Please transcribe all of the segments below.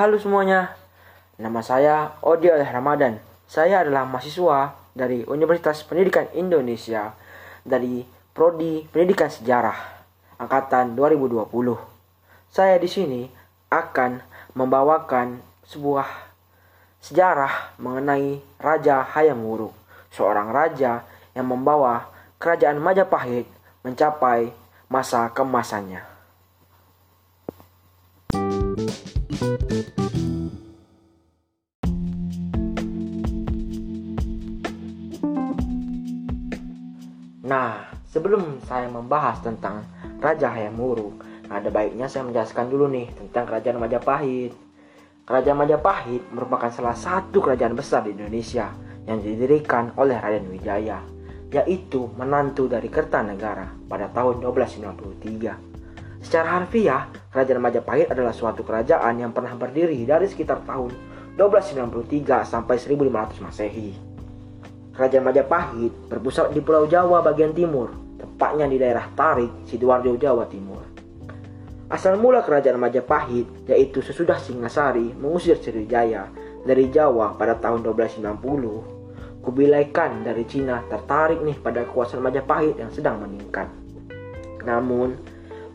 Halo semuanya, nama saya Odi Oleh Ramadan. Saya adalah mahasiswa dari Universitas Pendidikan Indonesia dari Prodi Pendidikan Sejarah angkatan 2020. Saya di sini akan membawakan sebuah sejarah mengenai Raja Hayam Wuruk, seorang raja yang membawa kerajaan Majapahit mencapai masa kemasannya. Nah, sebelum saya membahas tentang Raja Hayam Wuruk, ada baiknya saya menjelaskan dulu nih tentang Kerajaan Majapahit. Kerajaan Majapahit merupakan salah satu kerajaan besar di Indonesia yang didirikan oleh Raden Wijaya, yaitu menantu dari Kertanegara pada tahun 1293. Secara harfiah, Kerajaan Majapahit adalah suatu kerajaan yang pernah berdiri dari sekitar tahun 1293 sampai 1500 Masehi. Kerajaan Majapahit berpusat di Pulau Jawa bagian timur, tepatnya di daerah Tarik, Sidoarjo, Jawa Timur. Asal mula kerajaan Majapahit yaitu sesudah Singasari mengusir Sriwijaya dari Jawa pada tahun 1290, Kubilai Khan dari Cina tertarik nih pada kekuasaan Majapahit yang sedang meningkat. Namun,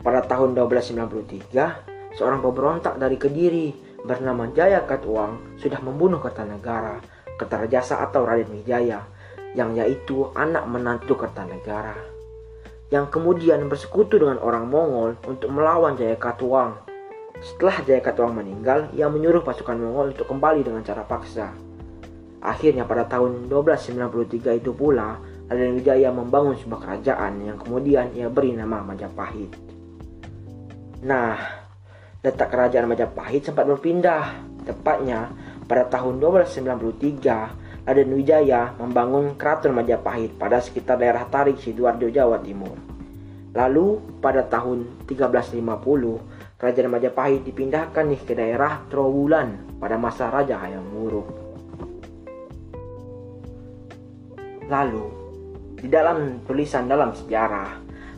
pada tahun 1293, seorang pemberontak dari Kediri bernama Jaya Katuang sudah membunuh Kertanegara, Kertarajasa atau Raden Wijaya, yang yaitu anak menantu Kertanegara. Yang kemudian bersekutu dengan orang Mongol untuk melawan Jaya Katuang. Setelah Jaya Katuang meninggal, ia menyuruh pasukan Mongol untuk kembali dengan cara paksa. Akhirnya pada tahun 1293 itu pula, Raden Wijaya membangun sebuah kerajaan yang kemudian ia beri nama Majapahit. Nah, letak kerajaan Majapahit sempat berpindah. Tepatnya pada tahun 1293, Raden Wijaya membangun keraton Majapahit pada sekitar daerah Tarik Sidoarjo Jawa Timur. Lalu pada tahun 1350, kerajaan Majapahit dipindahkan nih ke daerah Trowulan pada masa Raja Hayam Wuruk. Lalu, di dalam tulisan dalam sejarah,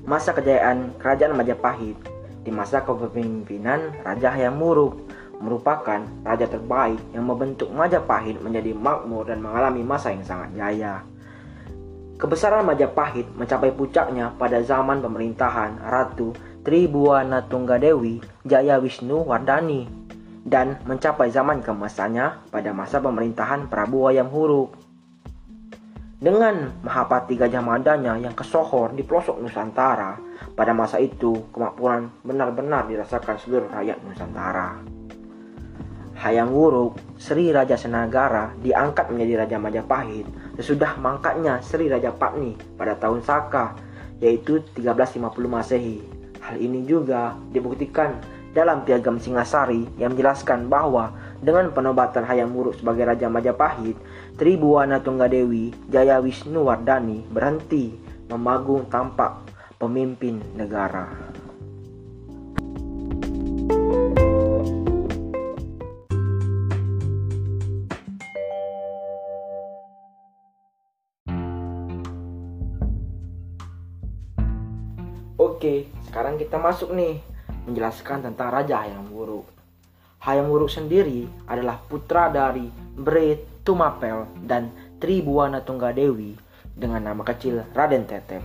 masa kejayaan kerajaan Majapahit di masa kepemimpinan Raja Hayam Wuruk merupakan raja terbaik yang membentuk Majapahit menjadi makmur dan mengalami masa yang sangat jaya. Kebesaran Majapahit mencapai puncaknya pada zaman pemerintahan Ratu Tribuana Tunggadewi Jaya Wisnu Wardani dan mencapai zaman kemasannya pada masa pemerintahan Prabu Hayam Wuruk. Dengan Mahapati Gajah Madanya yang kesohor di pelosok Nusantara, pada masa itu kemakmuran benar-benar dirasakan seluruh rakyat Nusantara. Hayam Wuruk, Sri Raja Senagara diangkat menjadi Raja Majapahit sesudah mangkatnya Sri Raja Patni pada tahun Saka, yaitu 1350 Masehi. Hal ini juga dibuktikan dalam piagam Singasari yang menjelaskan bahwa dengan penobatan Hayam Wuruk sebagai Raja Majapahit, Tribuana Tunggadewi Jaya Wisnu Wardani berhenti memagung tampak pemimpin negara. Oke, sekarang kita masuk nih menjelaskan tentang Raja Hayam Wuruk. Hayam Wuruk sendiri adalah putra dari Bre Tumapel dan Tribuana Tunggadewi dengan nama kecil Raden Tetep.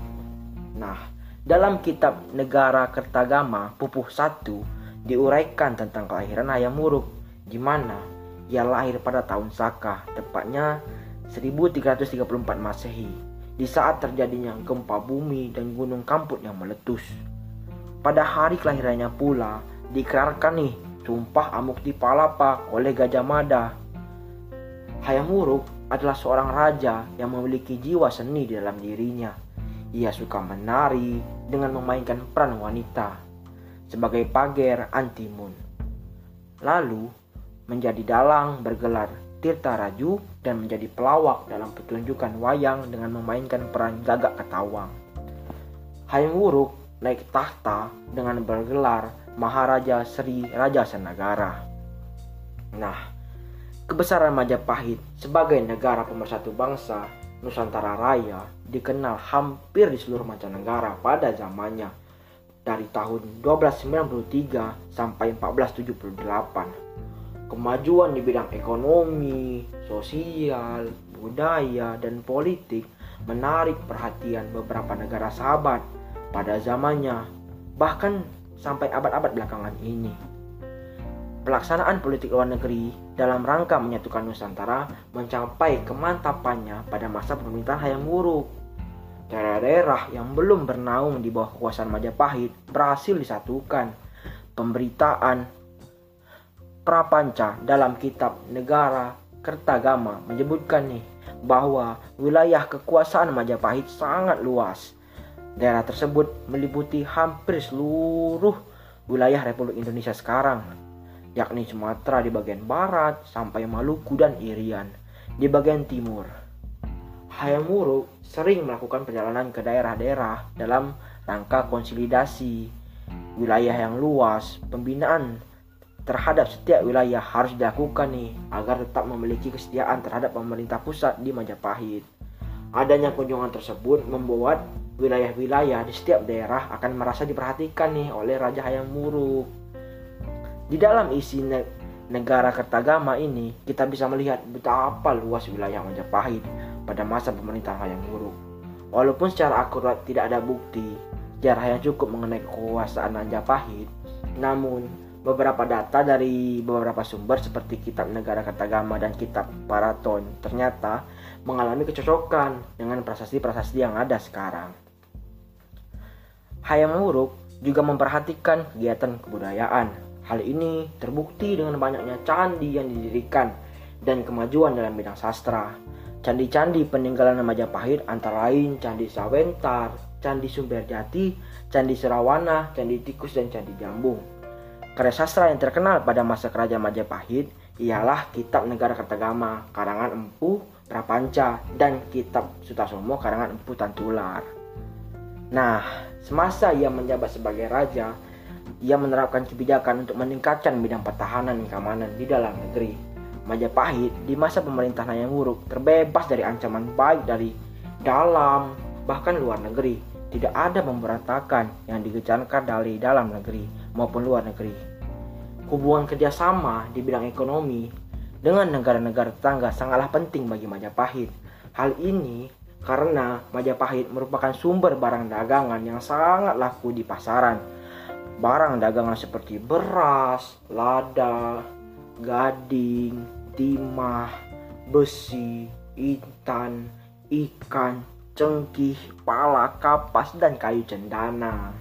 Nah, dalam kitab Negara Kertagama Pupuh 1 diuraikan tentang kelahiran Hayam Wuruk di mana ia lahir pada tahun Saka, tepatnya 1334 Masehi, di saat terjadinya gempa bumi dan gunung Kamput yang meletus. Pada hari kelahirannya pula dikerarkan nih sumpah amuk di Palapa oleh Gajah Mada. Hayam Wuruk adalah seorang raja yang memiliki jiwa seni di dalam dirinya. Ia suka menari dengan memainkan peran wanita sebagai pager antimun. Lalu menjadi dalang bergelar Tirta Raju dan menjadi pelawak dalam pertunjukan wayang dengan memainkan peran Gagak Ketawang. Hayam Wuruk naik tahta dengan bergelar Maharaja Sri Raja Senagara. Nah, kebesaran Majapahit sebagai negara pemersatu bangsa Nusantara Raya dikenal hampir di seluruh mancanegara pada zamannya dari tahun 1293 sampai 1478. Kemajuan di bidang ekonomi, sosial, budaya, dan politik menarik perhatian beberapa negara sahabat pada zamannya, bahkan sampai abad-abad belakangan ini. Pelaksanaan politik luar negeri dalam rangka menyatukan Nusantara mencapai kemantapannya pada masa pemerintahan Hayam Wuruk. Daerah-daerah yang belum bernaung di bawah kekuasaan Majapahit berhasil disatukan. Pemberitaan Prapanca dalam kitab Negara Kertagama menyebutkan nih bahwa wilayah kekuasaan Majapahit sangat luas. Daerah tersebut meliputi hampir seluruh wilayah Republik Indonesia sekarang, yakni Sumatera di bagian barat sampai Maluku dan Irian di bagian timur. Hayam Wuruk sering melakukan perjalanan ke daerah-daerah dalam rangka konsolidasi wilayah yang luas, pembinaan terhadap setiap wilayah harus dilakukan nih agar tetap memiliki kesetiaan terhadap pemerintah pusat di Majapahit. Adanya kunjungan tersebut membuat wilayah-wilayah di setiap daerah akan merasa diperhatikan nih oleh Raja Hayam Wuruk. Di dalam isi ne negara Kertagama ini kita bisa melihat betapa luas wilayah Majapahit pada masa pemerintahan Hayam Wuruk. Walaupun secara akurat tidak ada bukti sejarah yang cukup mengenai kekuasaan Majapahit, namun beberapa data dari beberapa sumber seperti kitab negara Kertagama dan kitab Paraton ternyata mengalami kecocokan dengan prasasti-prasasti yang ada sekarang. Hayam Wuruk juga memperhatikan kegiatan kebudayaan. Hal ini terbukti dengan banyaknya candi yang didirikan dan kemajuan dalam bidang sastra. Candi-candi peninggalan Majapahit antara lain Candi Sawentar, Candi Sumberjati, Candi Serawana, Candi Tikus, dan Candi Jambung. Karya sastra yang terkenal pada masa kerajaan Majapahit ialah Kitab Negara Kertagama karangan Empu Prapanca dan Kitab Sutasomo karangan Empu Tantular. Nah, semasa ia menjabat sebagai raja, ia menerapkan kebijakan untuk meningkatkan bidang pertahanan dan keamanan di dalam negeri. Majapahit di masa pemerintahan yang buruk terbebas dari ancaman baik dari dalam bahkan luar negeri. Tidak ada pemberontakan yang digejarkan dari dalam negeri maupun luar negeri. Hubungan kerjasama di bidang ekonomi dengan negara-negara tetangga sangatlah penting bagi Majapahit. Hal ini karena Majapahit merupakan sumber barang dagangan yang sangat laku di pasaran. Barang dagangan seperti beras, lada, gading, timah, besi, intan, ikan, cengkih, pala, kapas, dan kayu cendana.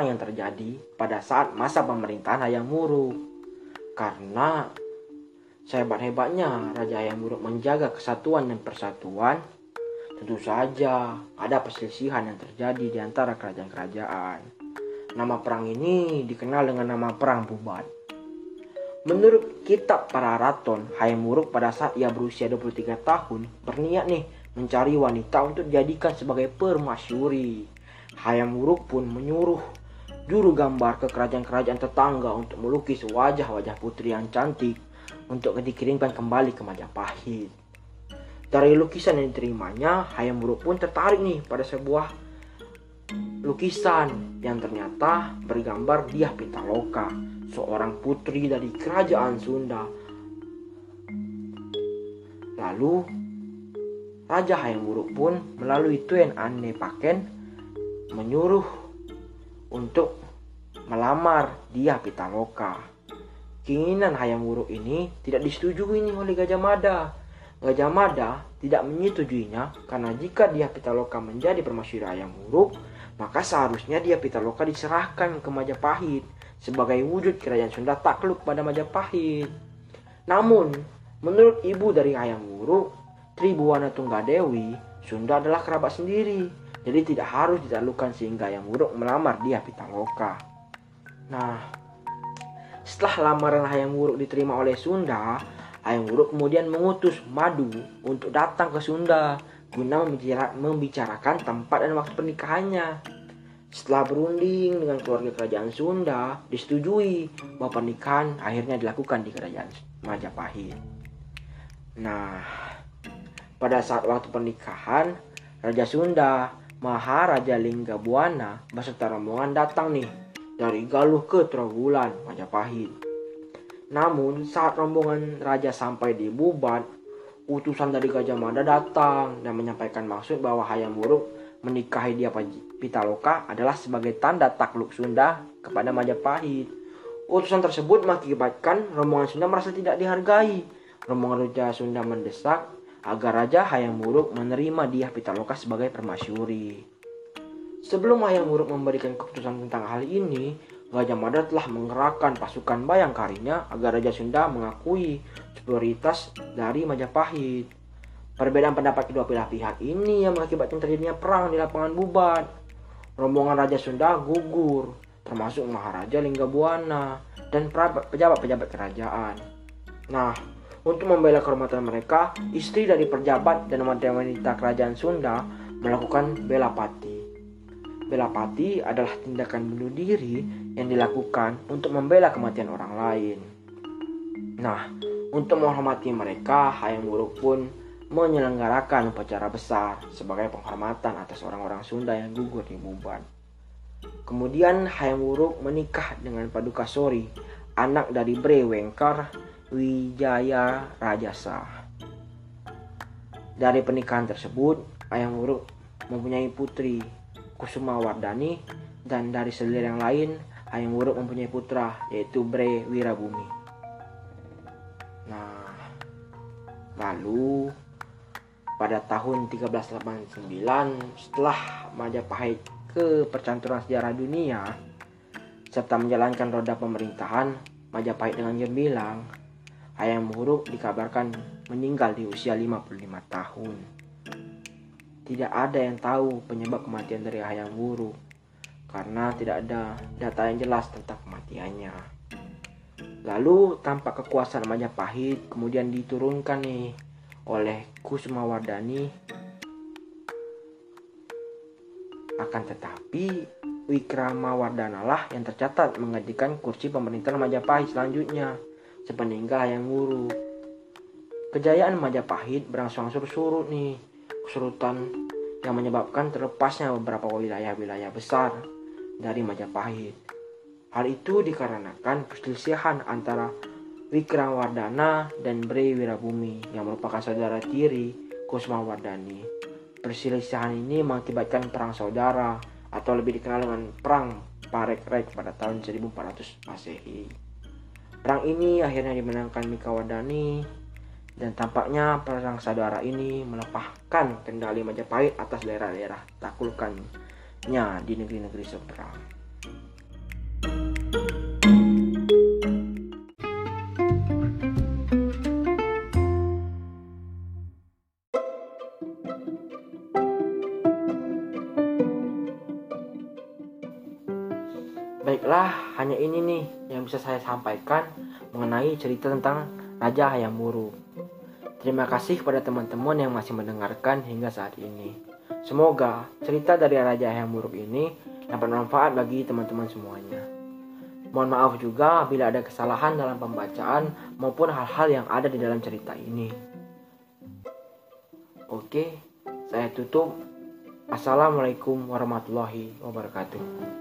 Perang yang terjadi pada saat masa pemerintahan Hayam Wuruk. Karena sehebat-hebatnya Raja Hayam Wuruk menjaga kesatuan dan persatuan, tentu saja ada perselisihan yang terjadi di antara kerajaan-kerajaan. Nama perang ini dikenal dengan nama Perang Bubat. Menurut kitab para raton, Hayam Wuruk pada saat ia berusia 23 tahun berniat nih mencari wanita untuk dijadikan sebagai permasyuri. Hayam Wuruk pun menyuruh juru gambar ke kerajaan-kerajaan tetangga untuk melukis wajah-wajah putri yang cantik untuk dikirimkan kembali ke Majapahit. Dari lukisan yang diterimanya, Hayam Wuruk pun tertarik nih pada sebuah lukisan yang ternyata bergambar Diah Pitaloka, seorang putri dari kerajaan Sunda. Lalu Raja Hayam Wuruk pun melalui Tuen Ane Paken menyuruh untuk melamar dia Pitaloka. Keinginan Hayam Wuruk ini tidak disetujui nih oleh Gajah Mada. Gajah Mada tidak menyetujuinya karena jika dia Pitaloka menjadi permasyuri Hayam Wuruk, maka seharusnya dia Pitaloka diserahkan ke Majapahit sebagai wujud kerajaan Sunda takluk pada Majapahit. Namun, menurut ibu dari Hayam Wuruk, Tribuana Tunggadewi, Sunda adalah kerabat sendiri. Jadi tidak harus ditaklukkan sehingga yang buruk melamar dia Pitaloka. Nah, setelah lamaran Hayam Wuruk diterima oleh Sunda, Hayam Wuruk kemudian mengutus Madu untuk datang ke Sunda guna membicarakan tempat dan waktu pernikahannya. Setelah berunding dengan keluarga kerajaan Sunda, disetujui bahwa pernikahan akhirnya dilakukan di kerajaan Majapahit. Nah, pada saat waktu pernikahan, Raja Sunda, Maharaja Lingga Buana beserta rombongan datang nih dari Galuh ke Trogulan, Majapahit. Namun saat rombongan raja sampai di Bubat, utusan dari Gajah Mada datang dan menyampaikan maksud bahwa Hayam Wuruk menikahi dia Pitaloka adalah sebagai tanda takluk Sunda kepada Majapahit. Utusan tersebut mengakibatkan rombongan Sunda merasa tidak dihargai. Rombongan Raja Sunda mendesak agar Raja Hayam Wuruk menerima dia Pitaloka sebagai permasyuri. Sebelum Hayam Wuruk memberikan keputusan tentang hal ini, Gajah Mada telah mengerahkan pasukan bayangkarinya agar Raja Sunda mengakui superioritas dari Majapahit. Perbedaan pendapat kedua belah pihak ini yang mengakibatkan terjadinya perang di lapangan Bubat. Rombongan Raja Sunda gugur, termasuk Maharaja Linggabuana dan pejabat-pejabat kerajaan. Nah, untuk membela kehormatan mereka, istri dari pejabat dan wanita kerajaan Sunda melakukan bela pati. Bela pati adalah tindakan bunuh diri yang dilakukan untuk membela kematian orang lain. Nah, untuk menghormati mereka, Hayam Wuruk pun menyelenggarakan upacara besar sebagai penghormatan atas orang-orang Sunda yang gugur di Buban. Kemudian Hayam Wuruk menikah dengan Paduka Sori, anak dari Bre Wengkar Wijaya Rajasa. Dari pernikahan tersebut, Hayam Wuruk mempunyai putri Kusuma Wardani dan dari selir yang lain Hayam Wuruk mempunyai putra yaitu Bre Wirabumi. Nah, lalu pada tahun 1389 setelah Majapahit ke percanturan sejarah dunia serta menjalankan roda pemerintahan Majapahit dengan gemilang, Hayam Wuruk dikabarkan meninggal di usia 55 tahun. Tidak ada yang tahu penyebab kematian dari Hayam Wuruk karena tidak ada data yang jelas tentang kematiannya. Lalu tampak kekuasaan Majapahit kemudian diturunkan nih oleh Kusuma Wardani. Akan tetapi Wikrama Wardana lah yang tercatat menggantikan kursi pemerintahan Majapahit selanjutnya sepeninggal Hayam Wuruk. Kejayaan Majapahit berangsur-angsur surut nih kesurutan yang menyebabkan terlepasnya beberapa wilayah-wilayah besar dari Majapahit. Hal itu dikarenakan perselisihan antara Wikramawardana dan Bre Wirabumi yang merupakan saudara tiri Kusmawardani. Perselisihan ini mengakibatkan perang saudara atau lebih dikenal dengan perang Parek-Rek pada tahun 1400 Masehi. Perang ini akhirnya dimenangkan Mikawardani dan tampaknya perang saudara ini melepaskan kendali Majapahit atas daerah-daerah taklukannya di negeri-negeri seberang. Cerita tentang Raja Hayam Wuruk. Terima kasih kepada teman-teman yang masih mendengarkan hingga saat ini. Semoga cerita dari Raja Hayam Wuruk ini dapat bermanfaat bagi teman-teman semuanya. Mohon maaf juga bila ada kesalahan dalam pembacaan maupun hal-hal yang ada di dalam cerita ini. Oke, saya tutup. Assalamualaikum warahmatullahi wabarakatuh.